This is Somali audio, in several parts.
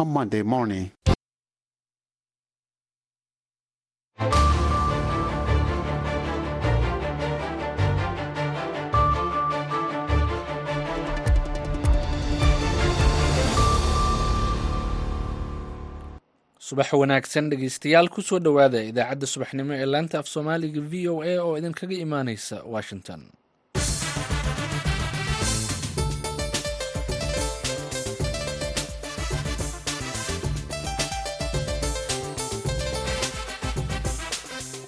on Monday morning. subax wanaagsan dhegeystayaal ku soo dhowaada idaacadda subaxnimo ee laanta af soomaaliga v o a oo idinkaga imaaneysa washington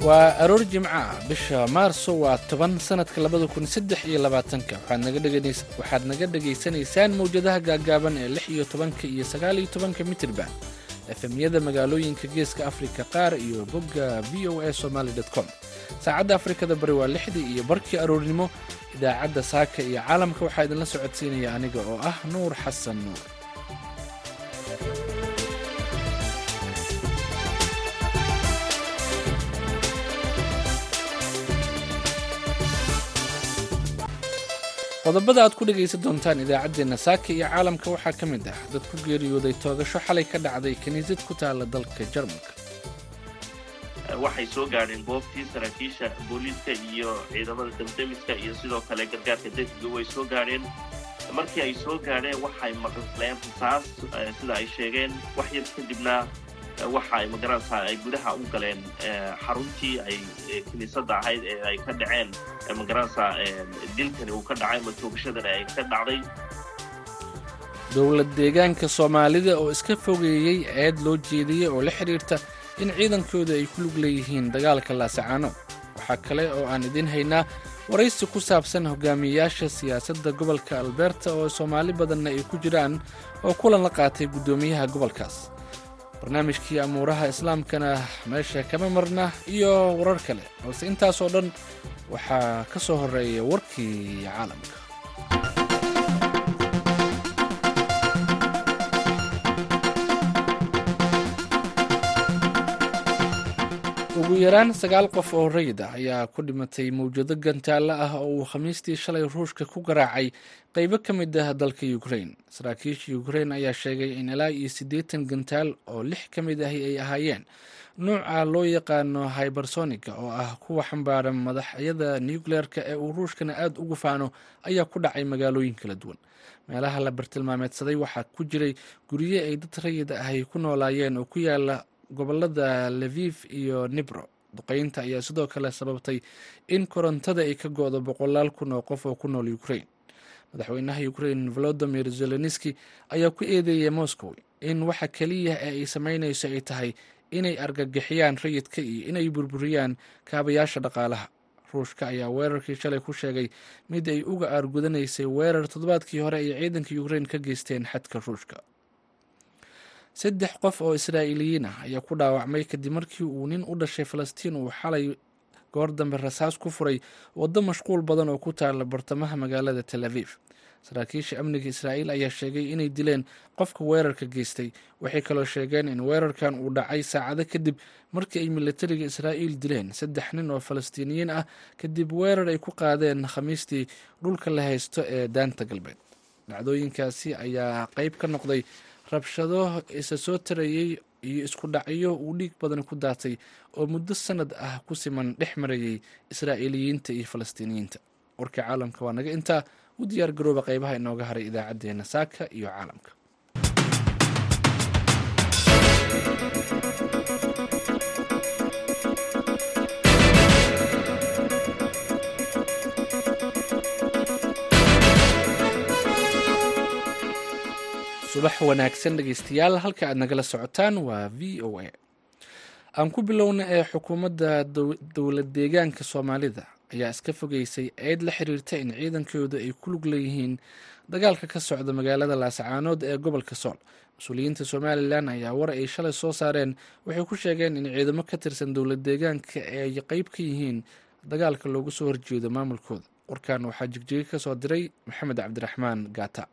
waa aroor jimco ah bisha maarso waa toban sanadka labada kun saddex iyo labaatanka. Waxaad naga dhegaysanaysaan mawjadaha gaagaaban ee lix iyo tobanka iyo sagaal iyo tobanka mitirban efemyada magaalooyinka geeska afrika qaar iyo bogga v o a somaly com. Saacadda afrikada bari waa lixdii iyo barkii aroornimo. Idaacadda saaka iyo caalamka waxaa idinla socodsiinaya aniga oo ah nuur xasan nuur qodobada aad ku dhegaysan doontaan idaacaddeenna saaka iyo caalamka waxaa ka mid ah dad ku geeriyooday toogasho xalay ka dhacday kiniisad ku taala dalka jarmalka. Waxay soo gaadheen goobtii saraakiisha booliiska iyo ciidamada damdemiska iyo sidoo kale gargaarka degdega way soo gaadheen. Markii ay soo gaadheen waxay maqleen rasaas sida ay sheegeen wax yar kadibna waxa ay ma garanaysaa ay gudaha u galeen xaruntii ay kiniisadda ahayd ee ay ka dhaceen ma garanaysaa dilkani uu ka dhacay ama toogashadani ay ka dhacday. Dowlad deegaanka soomaalida oo iska fogeeyey ceed loo jeediyey oo la xidhiirta in ciidankooda ay ku lug leeyihiin dagaalka laasacaano waxaa kale oo aan idiin haynaa waraysi ku saabsan hogaamiyeyaasha siyaasadda gobolka alberta oo soomaali badanna ay ku jiraan oo kulan la qaatay guddoomiyaha gobolkaas barnaamijkii amuuraha islaamkana meesha kama marna iyo warar kale. Balse intaasoo dhan waxaa ka soo horreeya warkii caalamka yaraan sagaal qof oo rayid ah ayaa ku dhimatay mawjado gantaalla ah oo uu khamiistii shalay ruushka ku garaacay qaybo ka mid ah dalka ukrain saraakiisha ukrain ayaa sheegay in ilaa iyo siddeetan gantaal oo lix ka mid ahi ay ahaayeen. Nuuca loo yaqaano hybersoniga oo ah kuwa xambaaran madaxyada nucleerka ee uu ruushkana aada ugu faano ayaa ku dhacay magaalooyin kala duwan. Meelaha la bartilmaameedsaday waxaa ku jiray guryo ay dad rayid ahy ku noolaayeen oo ku yaalla gobollada levif iyo nibro duqeynta ayaa sidoo kale sababtay in korontada ay ka go-do boqolaal kun oo qof oo ku nool ukrain madaxweynaha ukrain volodimir zelenski ayaa ku eedeeyay moscow in waxa keliya ee ay sameynayso ay tahay inay argagixiyaan rayidka iyo inay burburiyaan kaabayaasha dhaqaalaha. Ruushka ayaa weerarkii shalay ku sheegay mid ay uga aargudanaysay weerar toddobaadkii hore ay ciidanka ukrain ka geysteen xadka ruushka saddex qof oo israa'iiliyiin ah ayaa ku dhaawacmay kadib markii uu nin u dhashay falastiin uu xalay goor dambe rasaas ku furay waddo mashquul badan oo ku taala bartamaha magaalada tel aviv. Saraakiisha amniga israa'iil ayaa sheegay inay dileen qofka weerarka geystay. Waxay kaloo sheegeen in weerarkan uu dhacay saacado kadib markii ay milatariga israa'iil dileen. Saddex nin oo falastiiniyiin ah kadib weerar ay ku qaadeen khamiistii dhulka la haysto ee daanta galbeed. Dhacdooyinkaasi ayaa qeyb ka noqday rabshado isa soo tarayey iyo isku dhacyo uu dhiig badan ku daatay oo muddo sanad ah ku siman dhex marayay israa'iiliyiinta iyo falastiiniyiinta. Warka caalamka waa naga intaa u diyaar garooba qeybaha inooga haray idaacaddeenna saaka iyo caalamka subax wanaagsan dhegeystayaal halka aad nagala socotaan waa v o a. Aan ku bilowna ee xukuumadda dowlad deegaanka soomaalida ayaa iska fogeysay eed la xiriirta in ciidankooda ay ku lug leeyihiin dagaalka ka socda magaalada laasacaanood ee gobolka sool. Mas'uuliyiinta somalilan ayaa war ay shalay soo saareen waxay ku sheegeen in ciidamo ka tirsan dowlad deegaanka ay qeyb ka yihiin dagaalka loogu soo horjeedo maamulkooda. Warkan waxaa jigjiga ka soo diray maxamed cabdiraxmaan gaata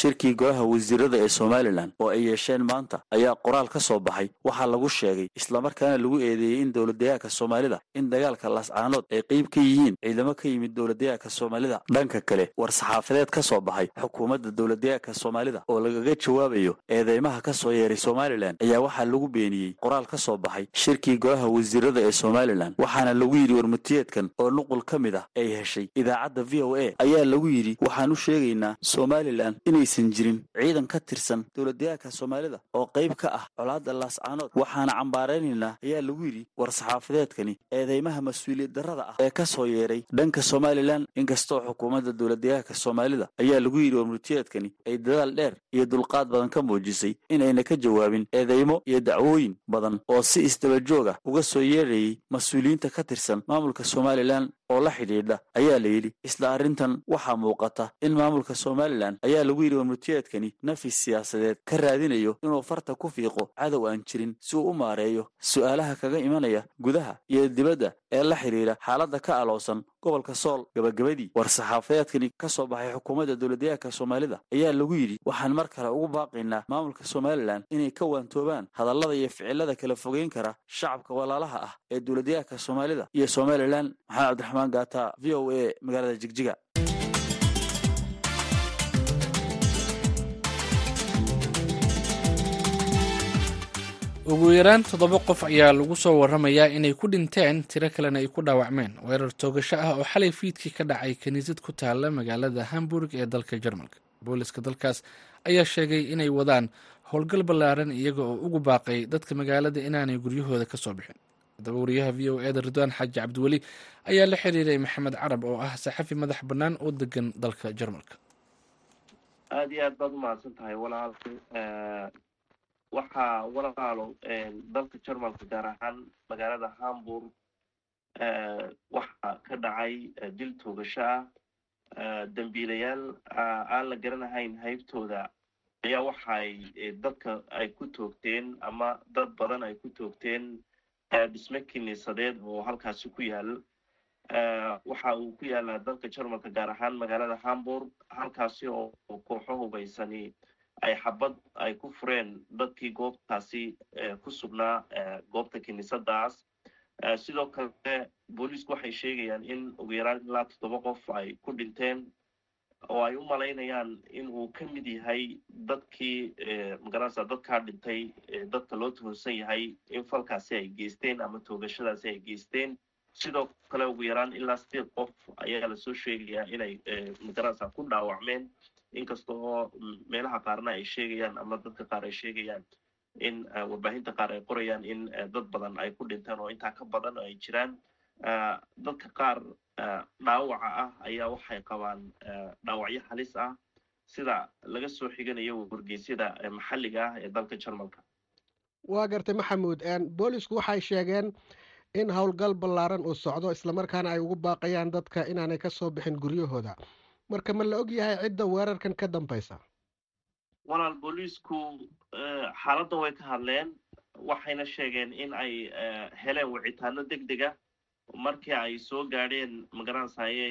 shirkii golaha wasiirada ee somalilan oo ay yeesheen maanta ayaa qoraal ka soo baxay. Waxaa lagu sheegay islamarkaana lagu eedeeyey in dowladdeegaanka soomaalida in dagaalka laascaanood ay qeyb ka yihiin ciidamo ka yimid dowladdeegaanka soomaalida. Dhanka kale war-saxaafadeed ka soo baxay xukuumadda dowladdeegaanka soomaalida oo lagaga jawaabayo eedeymaha ka soo yeeray somalilan ayaa waxaa lagu beeniyey qoraal ka soo baxay shirkii golaha wasiirada ee somalilan waxaana lagu yidhi warmutiyeedkan oo nuqul ka mid ah ay heshay idaacadda v o a ayaa lagu yidhi waxaan u sheegaynaa somalilan inaysan jirin ciidan ka tirsan dowladdeegaanka soomaalida oo qayb ka ah colaadda laascaanood waxaana cambaaraynaynaa ayaa lagu yidhi war-saxaafadeedkani eedeymaha mas'uuliyad darrada ah ee ka soo yeeray dhanka somalilan inkastoo xukuumadda dowladdeegaanka soomaalida ayaa lagu yidhi warmutiyeedkani ay dadaal dheer iyo dulqaad badan ka muujisay inayna ka jawaabin eedeymo iyo dacwooyin badan oo si isdabajoog ah uga soo yeerayay mas'uuliyiinta ka tirsan maamulka somalilan oo la xidhiidha ayaa la yidhi isla arrintan waxaa muuqata in maamulka somalilan ayaa lagu yidhi warmutiyeedkani nafis siyaasadeed ka raadinayo inuu farta ku fiiqo cadow aan jirin si uu u maareeyo su'aalaha kaga imanaya gudaha iyo dibadda ee la xidhiidha xaaladda ka aloosan gobolka sool gabagabadii war-saxaafadeedkani ka soo baxay xukuumadda dowladdeegaanka soomaalida ayaa lagu yidhi waxaan mar kale ugu baaqaynaa maamulka somalilan inay ka waantoobaan hadallada iyo ficilada kala fogeyn kara shacabka walaalaha ah ee dowladdeegaanka soomaalida iyo somalilan. Maxamed cabdiraxmaan gaata v o a magaalada jigjiga ugu yaraan toddoba qof ayaa lagu soo waramayaa inay ku dhinteen tiro kalena ay ku dhaawacmeen. Weerar toogasho ah oo xalay fiidkii ka dhacay kiniisad ku taalla magaalada hamburg ee dalka jarmalka. Booliska dalkaas ayaa sheegay inay wadaan howlgal ballaaran iyaga oo ugu baaqay dadka magaalada inaanay guryahooda ka soo bixin. Haddaba wariyaha v o eda ridwaan xaaji cabdiweli ayaa la xiriiray maxamed carab oo ah saxafi madax bannaan oo degan dalka jarmalka. Aada iyo aad baad umahadsan tahay walaal waxaa walaalo dalka jarmalka gaar ahaan magaalada hamburg waxaa ka dhacay dil toogasho ah dembiilayaal aan la garanahayn haybtooda ayaa waxaay dadka ay ku toogteen ama dad badan ay ku toogteen dhisme kiniisadeed oo halkaasi ku yaal. Waxa uu ku yaalaa dalka jarmalka gaar ahaan magaalada hamburg halkaasi oo kooxo hubaysani ay xabad ay ku fureen dadkii goobtaasi ku sugnaa goobta kiniisadaas sidoo kale booliisku waxay sheegayaan in ugu yaraan ilaa toddoba qof ay ku dhinteen oo ay u malaynayaan in uu ka mid yahay dadkii magaranaysa dadkaa dhintay dadka loo tuhunsan yahay in falkaasi ay geysteen ama toogashadaasi ay geysteen. Sidoo kale ugu yaraan ilaa sideed qof ayaa la soo sheegayaa inay magaranaysa ku dhaawacmeen inkasta oo meelaha qaarna ay sheegayaan ama dadka qaar ay sheegayaan in warbaahinta qaar ay qorayaan in dad badan ay ku dhinteen oo intaa ka badan ay jiraan. Dadka qaar dhaawaca ah ayaa waxay qabaan dhaawacyo halis ah sida laga soo xiganayo wargeysyada maxalliga ah ee dalka jarmalka. Waa gartay maxamuud boolisku waxay sheegeen in howlgal ballaaran uu socdo islamarkaana ay ugu baaqayaan dadka inaanay ka soo bixin guryahooda marka ma la og yahay cidda weerarkan ka dambaysa? Walaal booliisku xaaladda way ka hadleen. Waxayna sheegeen in ay heleen wicitaano deg dega markii ay soo gaadheen magaranaysaye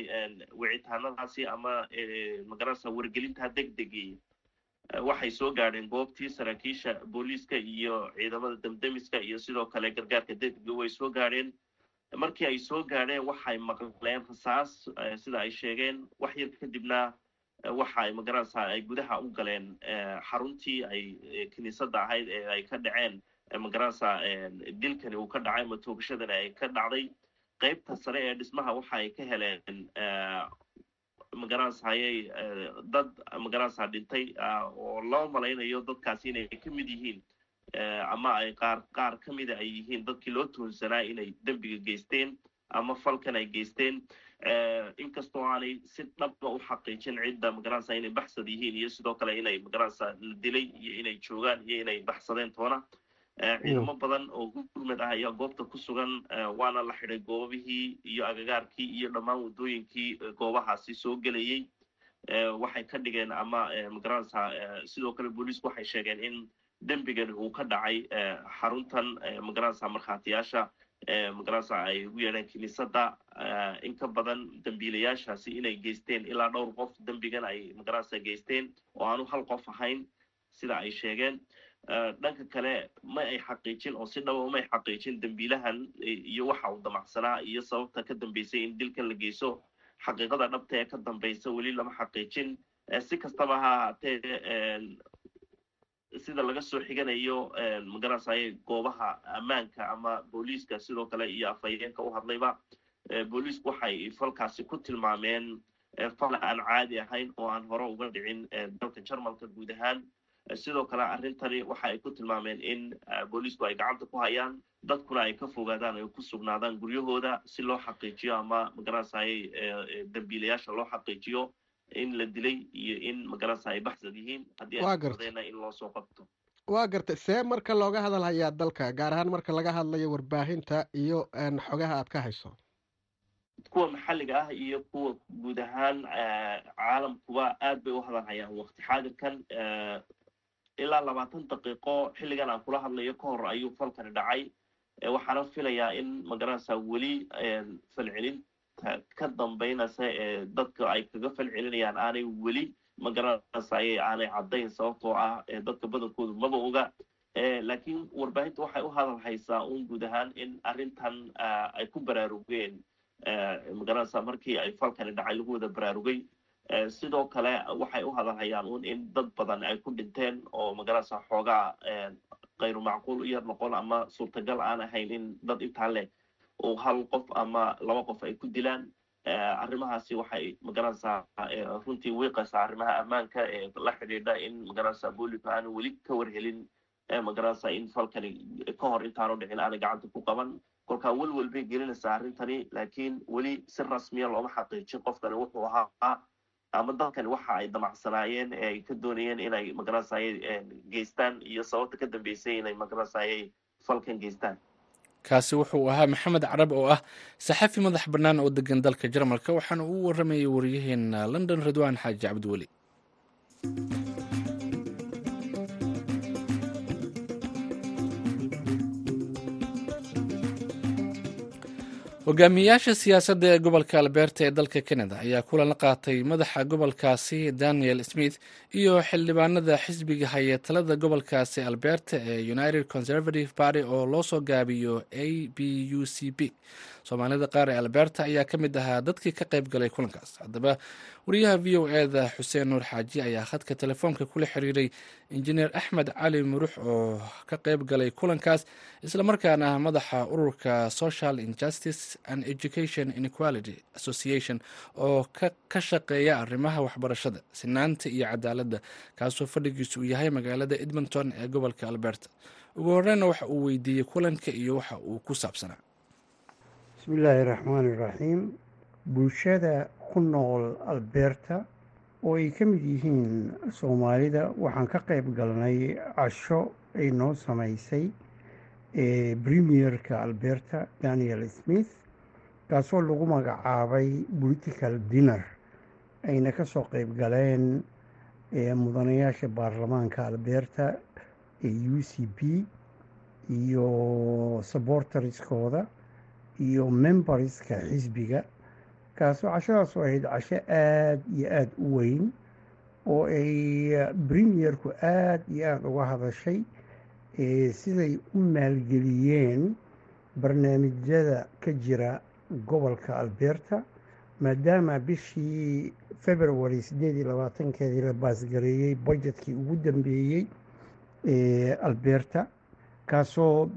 wicitaanadaasi ama magaranaysa wargelinta deg degii waxay soo gaadheen goobtii saraakiisha booliiska iyo ciidamada demdemiska iyo sidoo kale gargaarka degdega way soo gaadheen markii ay soo gaadheen waxay maqleen rasaas sida ay sheegeen wax yar kadibna waxa ay ma garanaysaa ay gudaha u galeen xaruntii ay kiniisadda ahayd ee ay ka dhaceen ma garanaysaa dilkani uu ka dhacay ama toogashadani ay ka dhacday. Qaybta sare ee dhismaha waxa ay ka heleen magaranaysaayey dad ma garanaysaa dhintay oo loo malaynayo dadkaasi inay ka mid yihiin ama ay qaar qaar ka mida ay yihiin dadkii loo tuhunsanaa inay dembiga geysteen ama falkan ay geysteen. Inkastoo aanay si dhabba u xaqiijin cidda ma garanaysaa inay baxsad yihiin iyo sidoo kale inay ma garanaysaa la dilay iyo inay joogaan iyo inay baxsadeen toona. Ciidamo badan oo gurmad ah ayaa goobta ku sugan waana la xidhay goobabihii iyo agagaarkii iyo dhammaan waddooyinkii goobahaasi soo gelayey waxay ka dhigeen ama ma garanaysaa sidoo kale booliisku waxay sheegeen in dembigani uu ka dhacay xaruntan ma garanaysaa markhaatiyaasha magarasa ay ugu yeedheen kiniisadda in ka badan dembiilayaashaasi inay geysteen ilaa dhowr qof dembigan ay magarasa geysteen oo aanu hal qof ahayn sida ay sheegeen. Dhanka kale ma ay xaqiijin oo si dhaba ma ay xaqiijin dembiilahan iyo waxa uu damacsanaa iyo sababta ka dambeysay in dilkan la geyso. Xaqiiqada dhabta ee ka dambaysa weli lama xaqiijin. Si kastaba ha ahaatee sida laga soo xiganayo magarasay goobaha ammaanka ama booliiska sidoo kale iyo afhayeenka u hadlayba booliisku waxay falkaasi ku tilmaameen fal aan caadi ahayn oo aan hore uga dhicin dalka jarmalka guud ahaan. Sidoo kale arrintani waxa ay ku tilmaameen in booliisku ay gacanta ku hayaan dadkuna ay ka fogaadaan ay ku sugnaadaan guryahooda si loo xaqiijiyo ama magarasay dembiilayaasha loo xaqiijiyo in la dilay iyo in magarasa ay baxsad yihiin. Haddii aydeena in loo soo qabto. Waa gartay see marka looga hadal hayaa dalka gaar ahaan marka laga hadlayo warbaahinta iyo xogaha aad ka hayso. Kuwa maxalliga ah iyo kuwa guud ahaan caalamkuba aad bay u hadal hayaan waqti. Xaadirkan ilaa labaatan daqiiqo xilligan aan kula hadlayo ka hor ayuu falkani dhacay. Waxaana filayaa in magarasa weli falcelin ka dambaynaysa ee dadka ay kaga falcelinayaan aanay weli magaranaysaye aanay caddayn sababtoo ah dadka badankoodu maba oga. Laakiin warbaahinta waxay u hadal haysaa guud ahaan in arrintan ay ku baraarugeen magaranaysa markii ay falkani dhacay lagu wada baraarugay. Sidoo kale waxay u hadal hayaan in dad badan ay ku dhinteen oo magaranaysa xoogaa kayru macquul u yar noqon ama suurtagal aan ahayn in dad intaa leh oo hal qof ama laba qof ay ku dilaan arrimahaasi waxay ma garanaysaa runtii wiiqaysaa arrimaha ammaanka ee la xidhiidha in ma garanaysaa booliska aanu weli ka warhelin ma garanaysaa in falkani ka hor intaanu dhicin aanay gacanta ku qaban. Kolkaa welwel bay gelinaysaa arrintani laakiin weli si rasmiya looma xaqiijin qofkani wuxuu ahaa ama dalkani waxa ay damacsanaayeen ee ay ka doonayeen inay magaranaysaay geystaan iyo sababta ka dambeysay inay magaranaysaay falkan geystaan kaasi wuxuu ahaa maxamed carab oo ah saxafi madax bannaan oo degan dalka jarmalka waxaana uu waramayay wariyaheena london ridwaan xaaji cabdiweli hogaamiyayaasha siyaasadda ee gobolka alberta ee dalka canada ayaa kulan la qaatay madaxa gobolkaasi daniel smith iyo xildhibaanada xisbiga haya talada gobolkaasi alberta ee united conservative party oo loo soo gaabiyo a b u c b soomaalida qaar ee alberta ayaa ka mid ahaa dadkii ka qayb galay kulankaas. Haddaba wariyaha v o eda xuseen nuur xaaji ayaa khadka telefoonka kula xiriiray injineer axmed cali murux oo ka qayb galay kulankaas islamarkaana ah madaxa ururka social injustice and education inequality association oo ka shaqeeya arrimaha waxbarashada sinaanta iyo cadaaladda kaasoo fadhigiisu uu yahay magaalada edmonton ee gobolka alberta. Ugu horeyna waxa uu weydiiyey kulanka iyo waxa uu ku saabsanaa. Bismi illaahi raxmaan iraxiim bulshada ku nool alberta oo ay ka mid yihiin soomaalida waxaan ka qayb galnay casho ay noo samaysay premierka alberta daniel smith kaasoo lagu magacaabay political dinner. Ayna ka soo qayb galeen mudanayaasha baarlamaanka alberta ee u c b iyo sabortariskooda iyo memberska xisbiga kaasoo cashadaas ahayd casho aada iyo aada u weyn oo ay premierku aada iyo aada uga hadashay siday u maalgeliyeen barnaamijyada ka jira gobolka alberta maadaama bishii february siddeed iyo labaatankeedii la baasgareeyey budgetkii ugu dambeeyey ee alberta. Kaasoo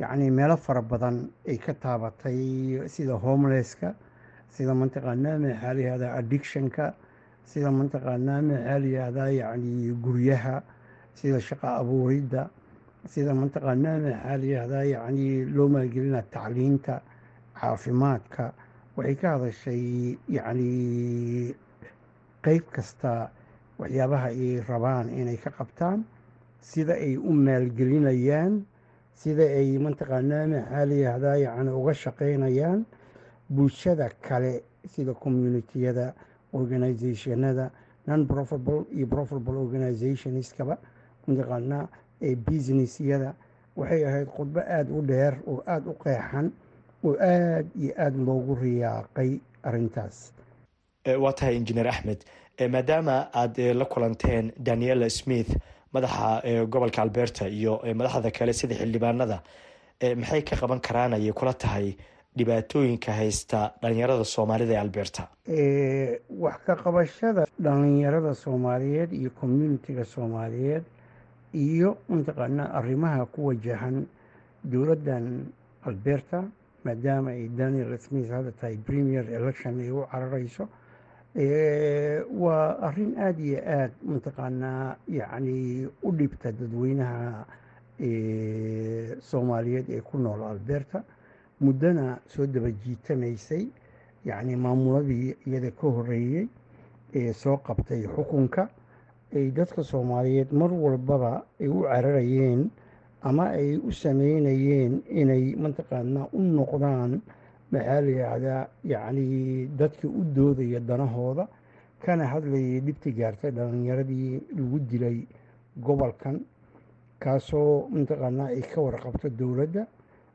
yacni meelo fara badan ay ka taabatay sida homelesska sida mataqaanaa maxaa layihahdaa addictionka sida mataqaanaa maxaa layihahdaa yacni guryaha sida shaqo abuuridda sida mataqaanaa maxaa layihahdaa yacni loo maalgelina tacliinta caafimaadka. Waxay ka hadashay yacni qeyb kasta waxyaabaha ay rabaan inay ka qabtaan sida ay u maalgelinayaan sida ay mataqaanaa maxaa layihahdaa yacni uga shaqaynayaan bulshada kale sida communitiyada organizationada non profitable iyo profitable organizationskaba mataqaanaa ee businessyada waxay ahayd khudbo aada u dheer oo aada u qeexan oo aada iyo aada loogu riyaaqay arrintaas. Waa tahay injineer axmed maadaama aada la kulanteen daniela smith madaxa gobolka alberta iyo madaxda kale sida xildhibaanada maxay ka qaban karaan ayay kula tahay dhibaatooyinka haysta dhalinyarada soomaalida ee alberta. Wax ka qabashada dhalinyarada soomaaliyeed iyo communitiga soomaaliyeed iyo mataqaanaa arrimaha ku wajahan dowladdan alberta maadaama ay daniel smith hadda tahay premier election ay u carareyso waa arrin aada iyo aada mataqaanaa yacni u dhibta dadweynaha soomaaliyeed ee ku nool alberta muddona soo daba jiitamaysay yacni maamuladii iyada ka horeeyey ee soo qabtay xukunka ay dadka soomaaliyeed mar walbaba ay u cararayeen ama ay u sameynayeen inay mataqaanaa u noqdaan maxaa la yidhaahdaa yacni dadka u doodaya danahooda. Kana hadlayay dhibti gaartay dhalinyaradii lagu dilay gobolkan kaasoo mataqaanaa ay ka warqabto dowladda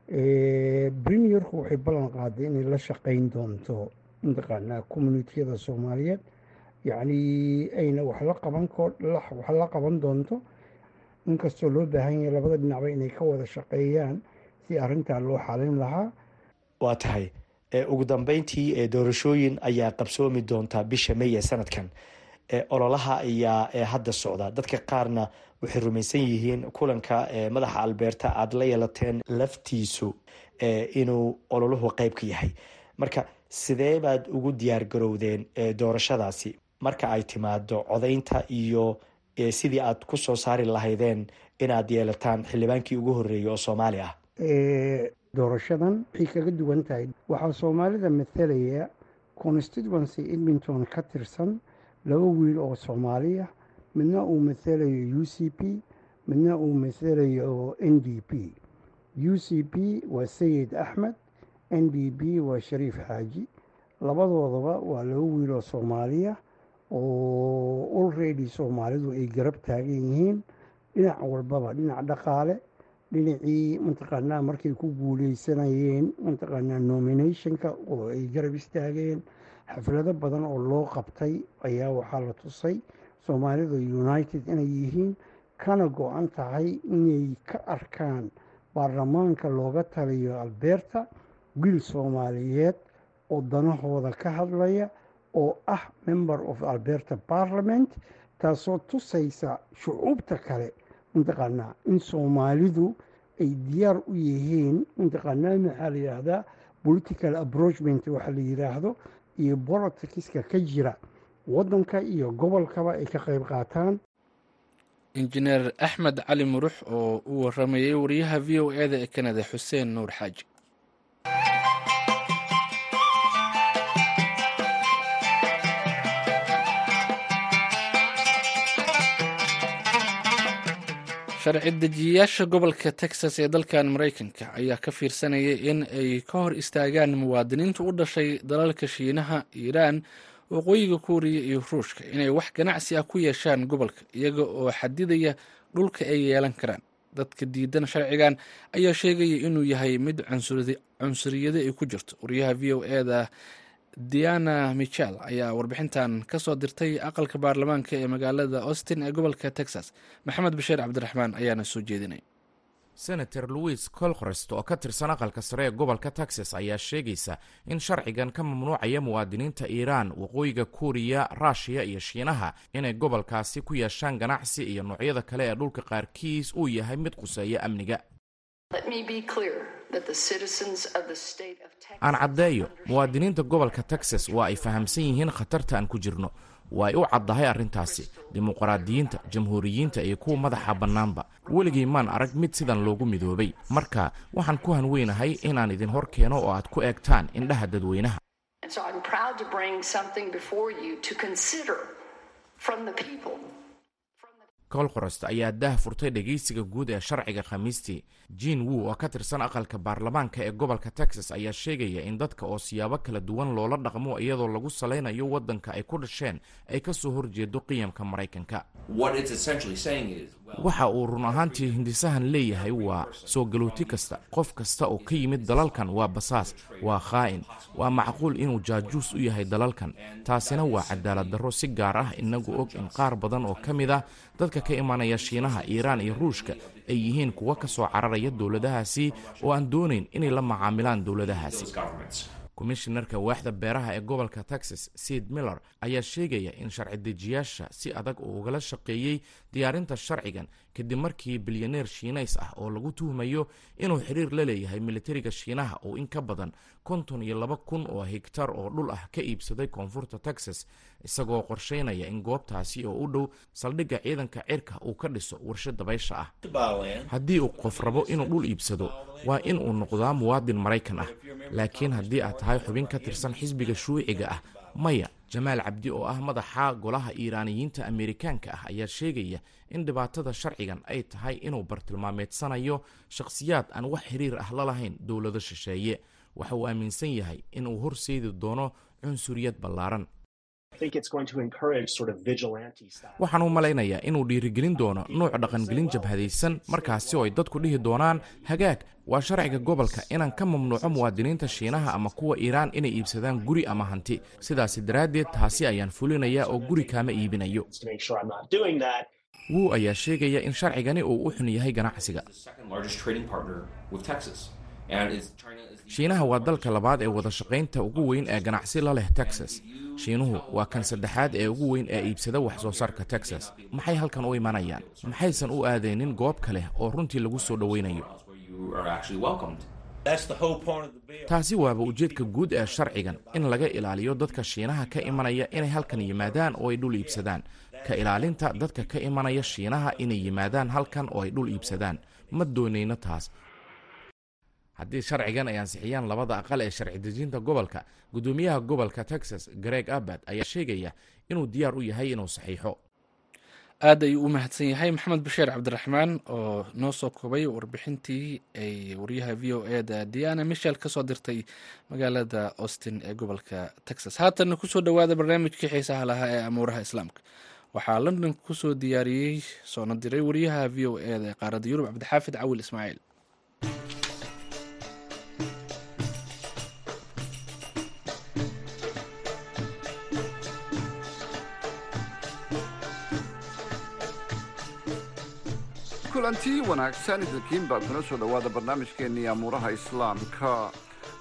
premierku waxay ballan qaaday inay la shaqeyn doonto mataqaanaa communitiyada soomaaliyeed. Yacni ayna wax la qaban wax la qaban doonto. Inkastoo loo baahan yahay labada dhinacba inay ka wada shaqeeyaan si arrintaa loo xalin lahaa. Waa tahay. Ugu dambeyntii doorashooyin ayaa qabsoomi doontaa bisha may ee sanadkan ololaha ayaa hadda socda. Dadka qaarna waxay rumaysan yihiin kulanka madaxa albeerta aada la yeelateen laftiisu inuu ololuhu qeyb ka yahay. Marka sidee baad ugu diyaar garowdeen doorashadaasi? Marka ay timaado codaynta iyo sidii aad ku soo saari lahaydeen inaad yeelataan xildhibaankii ugu horreeyay oo soomaali ah? Doorashadan waxay kaga duwan tahay. Waxaa soomaalida mathalaya constituency edmonton ka tirsan laba wiil oo soomaaliya midna uu mathalayo u c p midna uu mathalayo n d p. U c p waa sayid axmed n d p waa shariif xaaji. Labadoodaba waa laba wiil oo soomaaliya oo olready soomaalidu ay garab taagan yihiin. Dhinac walbaba dhinac dhaqaale dhinacii mataqaanaa markay ku guuleysanayeen mataqaanaa nominationka oo ay garab istaageen xaflado badan oo loo qabtay ayaa waxaa la tusay soomaalida united inay yihiin kana go-an tahay inay ka arkaan baarlamaanka looga taliyo albeerta wiil soomaaliyeed oo danahooda ka hadlaya oo ah member of alberta parliament taasoo tusaysa shucuubta kale mataqaanaa in soomaalidu ay diyaar u yihiin mataqaanaa maxaa la yidhaahdaa political approachment waxa la yidhaahdo iyo boloticska ka jira waddanka iyo gobolkaba ay ka qayb qaataan. Injineer axmed cali murux oo u waramayay wariyaha v o e da ee kanada xuseen nuur xaaji sharci dejiyayaasha gobolka texas ee dalkan maraykanka ayaa ka fiirsanaya in ay ka hor istaagaan muwaadiniinta u dhashay dalalka shiinaha iiraan waqooyiga kuuriya iyo ruushka inay wax ganacsi ah ku yeeshaan gobolka iyaga oo xadidaya dhulka ay yeelan karaan. Dadka diidan sharcigan ayaa sheegaya inuu yahay mid cunsuriyado ay ku jirto. Wariyaha v o e da diana michel ayaa warbixintan ka soo dirtay aqalka baarlamaanka ee magaalada austin ee gobolka texas. Maxamed bashiir cabdiraxmaan ayaana soo jeedinay. Senator louis colkrest oo ka tirsan aqalka sare ee gobolka texas ayaa sheegaysa in sharcigan ka mamnuucaya muwaadiniinta iiraan waqooyiga kuuriya ruushiya iyo shiinaha inay gobolkaasi ku yeeshaan ganacsi iyo noocyada kale ee dhulka qaarkiis uu yahay mid quseeya amniga aan caddeeyo muwaadiniinta gobolka texas waa ay fahamsan yihiin khatarta aan ku jirno. Waa ay u caddahay arrintaasi dimuqraadiyiinta jamhuuriyiinta iyo kuwa madaxa bannaanba. Weligii maan arag mid sidan loogu midoobay. Marka waxaan ku hanweynahay inaan idin hor keeno oo aad ku eegtaan indhaha dadweynaha colcorost ayaa daah furtay dhegeysiga guud ee sharciga khamiistii jean wu oo ka tirsan aqalka baarlamaanka ee gobolka texas ayaa sheegaya in dadka oo siyaabo kala duwan loola dhaqmo iyadoo lagu salaynayo waddanka ay ku dhasheen ay ka soo horjeedo qiyamka maraykanka waxa uu run ahaantii hindisahan leeyahay waa soo galooti kasta. Qof kasta oo ka yimid dalalkan waa basaas waa khaa'in waa macquul inuu jaajuus u yahay dalalkan. Taasina waa cadaalad darro si gaar ah inagu og in qaar badan oo ka mid ah dadka ka imanaya shiinaha iiraan iyo ruushka ay yihiin kuwa ka soo cararaya dowladahaasi oo aan doonayn inay la macaamilaan dowladahaasi. Komishinarka waaxda beeraha ee gobolka texas seid miller ayaa sheegaya in sharci dejiyaasha si adag uu ugala shaqeeyey diyaarinta sharcigan kadib markii bilyaneer shiinays ah oo lagu tuhmayo inuu xiriir la leeyahay militariga shiinaha oo in ka badan konton iyo laba kun oo higtar oo dhul ah ka iibsaday koonfurta texas isagoo qorsheynaya in goobtaasi oo u dhow saldhigga ciidanka cirka uu ka dhiso warsha dabaysha ah. Haddii uu qof rabo inuu dhul iibsado waa in uu noqdaa muwaadin maraykan ah laakiin haddii aad tahay xubin ka tirsan xisbiga shuuciga ah maya jamaal cabdi oo ah madaxa golaha iiraaniyiinta ameerikaanka ah ayaa sheegaya in dhibaatada sharcigan ay tahay inuu bartilmaameedsanayo shakhsiyaad aan wax xiriir ah la lahayn dowlado shisheeye. Waxa uu aaminsan yahay in uu horseedi doono cunsuriyad ballaaran waxaan u malaynayaa inuu dhiirigelin doono nuuc dhaqangelin jabhadaysan markaasi oo ay dadku dhihi doonaan hagaag waa sharciga gobolka inaan ka mamnuuco muwaadiniinta shiinaha ama kuwa iiraan inay iibsadaan guri ama hanti. Sidaasi daraaddeed taasi ayaan fulinayaa oo guri kaama iibinayo. Wuu ayaa sheegaya in sharcigani uu u xun yahay ganacsiga shiinaha waa dalka labaad ee wada shaqaynta ugu weyn ee ganacsi la leh texas. Shiinuhu waa kan saddexaad ee ugu weyn ee iibsada wax soo saarka texas. Maxay halkan u imanayaan? Maxaysan u aadaynin goob kale oo runtii lagu soo dhoweynayo taasi waaba ujeedka guud ee sharcigan in laga ilaaliyo dadka shiinaha ka imanaya inay halkan yimaadaan oo ay dhul iibsadaan. Ka ilaalinta dadka ka imanaya shiinaha inay yimaadaan halkan oo ay dhul iibsadaan. Ma doonayno taas haddii sharcigan ay ansixiyaan labada aqal ee sharci dejinta gobolka guddoomiyaha gobolka texas greg abbad ayaa sheegaya inuu diyaar u yahay inuu saxiixo. Aad ayuu u mahadsan yahay maxamed bashiir cabdiraxmaan oo noo soo koobay warbixintii ay wariyaha v o e da diana michel ka soo dirtay magaalada austin ee gobolka texas. Haatanna ku soo dhowaada barnaamijkii xiisaha lahaa ee amuuraha islaamka. Waxaa london ku soo diyaariyey soona diray wariyaha v o e da ee qaaradda yurub cabdixaafid cawil ismaaciil kulanti wanaagsan idinkiin baa kuna soo dhowaada barnaamijkeennii amuuraha islaamka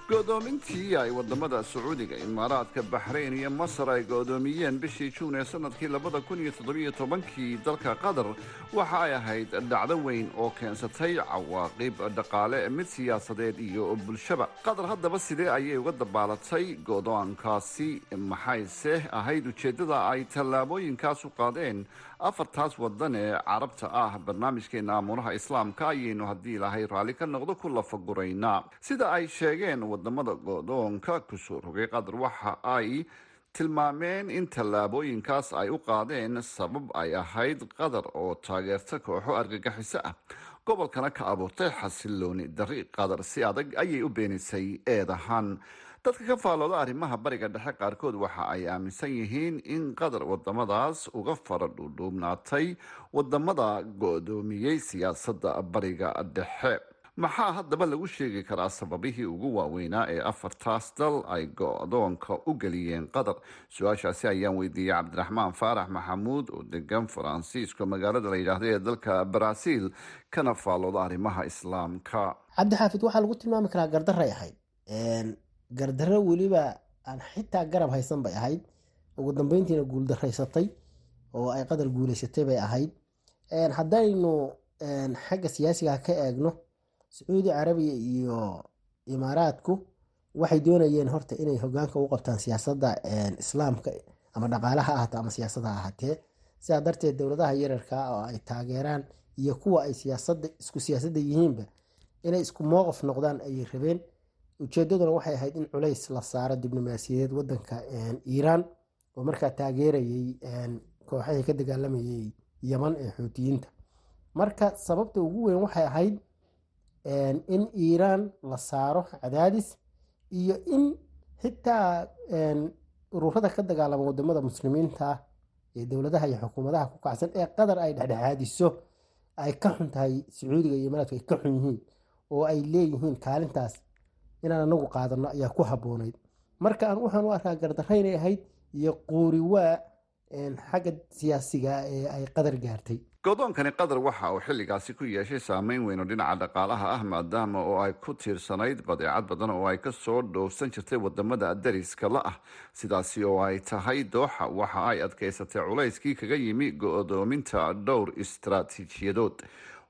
go'doomintii ay waddamada sacuudiga imaaraadka baxrayn iyo masar ay go'doomiyeen bishii juun ee sannadkii labada kun iyo toddobiyo tobankii. Dalka qatar waxa ay ahayd dhacdo weyn oo keensatay cawaaqib dhaqaale mid siyaasadeed iyo bulshaba qatar haddaba sidee ayay uga dabaalatay go'doonkaasi? Maxayse ahayd? Ujeeddada ay tallaabooyinkaas u qaadeen afartaas waddan ee carabta ah. Barnaamijkeena amuuraha islaamka ayaynu haddii ilaahay raalli ka noqdo ku lafaguraynaa. Sida ay sheegeen waddamada go'doonka ku soo rogay qatar waxa ay tilmaameen in tallaabooyinkaas ay u qaadeen sabab ay ahayd qatar oo taageerta kooxo argagixiso ah. Gobolkana ka abuurtay xasilooni dari qatar si adag ayay u beenisay eedahan dadka ka faalooda arrimaha bariga dhexe qaarkood waxa ay aaminsan yihiin in qatar wadamadaas uga fara dhuudhuubnaatay waddamada go'doomiyey siyaasadda bariga dhexe maxaa haddaba lagu sheegi karaa sababihii ugu waaweynaa ee afartaas dal ay go'doonka u geliyeen qatar su'aashaasi ayaan weydiiyey cabdiraxmaan faarax maxamuud oo degan faransiisko magaalada la yidhaahda ee dalka baraaziil kana faalooda arrimaha islaamka. Cabdi xaafid waxaa lagu tilmaami karaa gardaray ahayd. Gardarro weliba aan xitaa garab haysan bay ahayd. Ugu dambeyntiina guuldaraysatay oo ay qadar guuleysatay bay ahayd. Haddaynu xagga siyaasiga ka eegno sacuudi carabiya iyo imaaraadku waxay doonayeen horta inay hogaanka u qabtaan siyaasadda islaamka ama dhaqaalaha ahaato ama siyaasada ahaatee. Sidaa darteed dowladaha yararka oo ay taageeraan iyo kuwa ay isku siyaasadda yihiinba inay isku mowqif noqdaan ayay rabeen. Ujeedaduna waxay ahayd in culays la saaro diblomaasiyadeed wadanka iiraan oo markaa taageerayay kooxahii ka dagaalamayay yaman ee xuutiyiinta marka sababta ugu weyn waxay ahayd in iiraan la saaro cadaadis iyo in xitaa ururada ka dagaalama waddamada muslimiinta ee dowladaha iyo xukuumadaha ku kacsan ee qatar ay dhexdhexaadiso ay ka xun tahay sacuudiga iyo imaaraadku ay ka xun yihiin oo ay leeyihiin kaalintaas inaan anagu qaadano ayaa ku habboonayd. Marka aan waxaan u arkaa gardarraynay ahayd iyo quuriwaa xagga siyaasiga ee ay qatar gaartay. Go'doonkani qatar waxa uu xilligaasi ku yeeshay saameyn weyn oo dhinaca dhaqaalaha ah maadaama oo ay ku tiirsanayd badeecad badan oo ay ka soo dhoofsan jirtay waddamada dariska la ah. Sidaasi oo ay tahay dooxa waxa ay adkaysatay culayskii kaga yimi go'doominta dhowr istaraatiijiyadood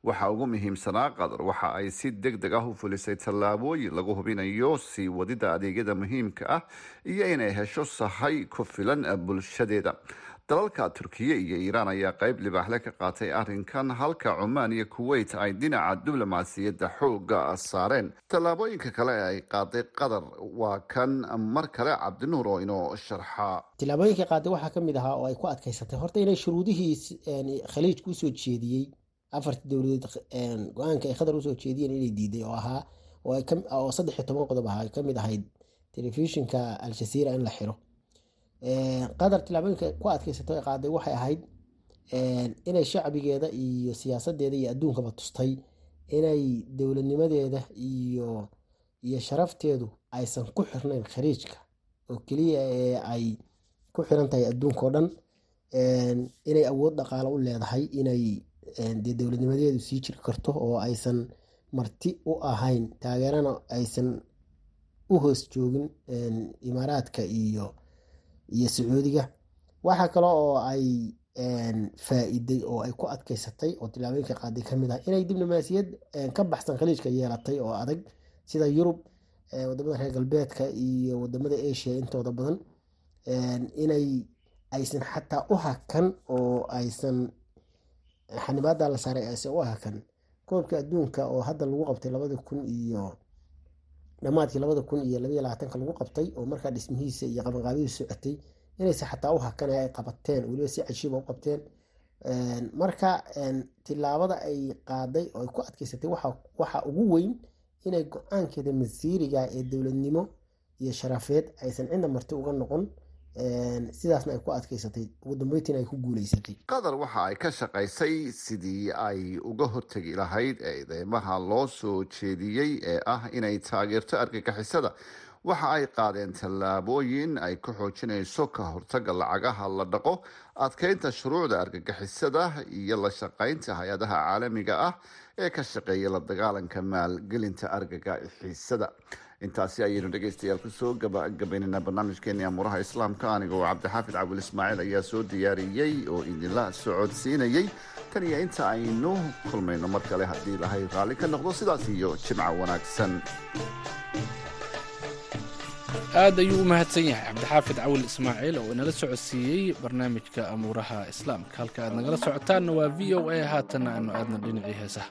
waxa ugu muhiimsanaa qatar waxa ay si deg deg ah u fulisay tallaabooyin lagu hubinayo sii wadida adeegyada muhiimka ah iyo inay hesho sahay ku filan bulshadeeda. Dalalka turkiya iyo iiraan ayaa qeyb libaaxle ka qaatay arrinkan halka cumaan iyo kuweyt ay dhinaca diblomaasiyadda xooga saareen. Tallaabooyinka kale ee ay qaaday qatar waa kan mar kale cabdinuur oo inoo sharxa. Tillaabooyinka qaaday waxaa ka mid ahaa oo ay ku adkaysatay horta inay shuruudihii khaliijka u soo jeediyey afartii dowladeed go'aanka ay qatar u soo jeediyeen inay diiday oo ahaa oo saddex iyo toban qodob ahaa ay ka mid ahayd telefishinka al-jazeera in la xiro. Qatar tillaabooyinka ku adkaysatay qaaday waxay ahayd inay shacbigeeda iyo siyaasadeeda iyo adduunkaba tustay inay dowladnimadeeda iyo iyo sharafteedu aysan ku xirnayn khariijka oo keliya ee ay ku xiran tahay adduunka oo dhan inay awood dhaqaalo u leedahay inay dee dowladnimadeedu sii jiri karto oo aysan marti u ahayn taageerana aysan u hoos joogin imaaraadka iyo iyo sacuudiga waxaa kale oo ay faa-iday oo ay ku adkaysatay oo tillaabooyinka qaaday ka mid ah inay diblomaasiyad ka baxsan khaliijka yeelatay oo adag sida yurub waddamada reer galbeedka iyo waddamada asia intooda badan. Inay aysan xataa u hakan oo aysan xanibaada la saaray aysan u hakan koobka adduunka oo hadda lagu qabtay labada kun iyo dhammaadkii labada kun iyo labaiyo labaatanka lagu qabtay oo markaa dhismihiisa iyo qabanqaabihiisa socotay inayse xataa u hakan ay qabateen weliba si cajiiba u qabteen. Marka tilaabada ay qaaday oo ay ku adkeysatay waxa ugu weyn inay go'aankeeda masiiriga ee dowladnimo iyo sharafeed aysan cidna marti uga noqon sidaasna ay ku adkeysatay ugu dambeyntiina ay ku guuleysatay qatar waxa ay ka shaqaysay sidii ay uga hortegi lahayd eedeymaha loo soo jeediyey ee ah inay taageerto argagixisada. Waxa ay qaadeen tallaabooyin ay ku xoojinayso ka hortaga lacagaha la dhaqo adkeynta shuruucda argagixisada iyo la shaqaynta hay'adaha caalamiga ah ee ka shaqeeya la dagaalanka maalgelinta argagixisada intaasi ayaynu dhegeystayaal ku soo gabagabaynana barnaamijkeeni amuuraha islaamka. Anigoo cabdixaafid cabdil ismaaciil ayaa soo diyaariyey oo idinla socodsiinayey tan iyo inta aynu kulmayno mar kale haddii lahay raalli ka noqdo sidaas iyo jimco wanaagsan. Aad ayuu u mahadsan yahay cabdixaafid cawil ismaaciil oo inala socodsiiyey barnaamijka amuuraha islaamka. Halka aad nagala socotaanna waa v o a haatanna aanu aadna dhinacii heesaha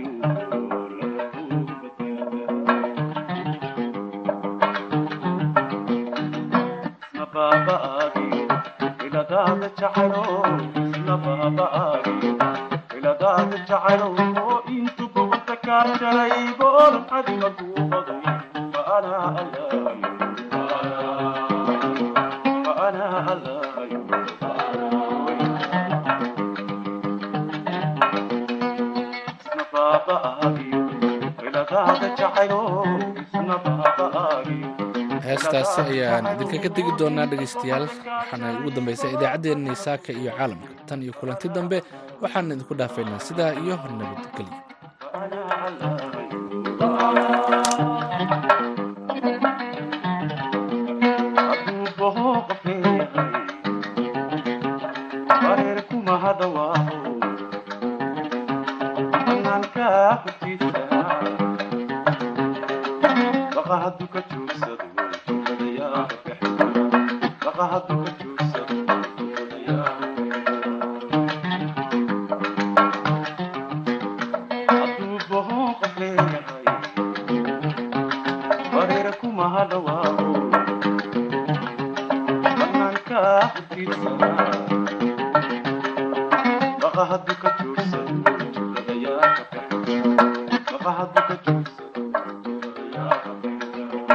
halkan ka degi doonaa dhegaystayaal waxaana ugu dambaysa idaacaddeenni saaka iyo caalamka. Tan iyo kulanti dambe waxaana idinku dhaafaynaa sidaa iyo nabadgelyo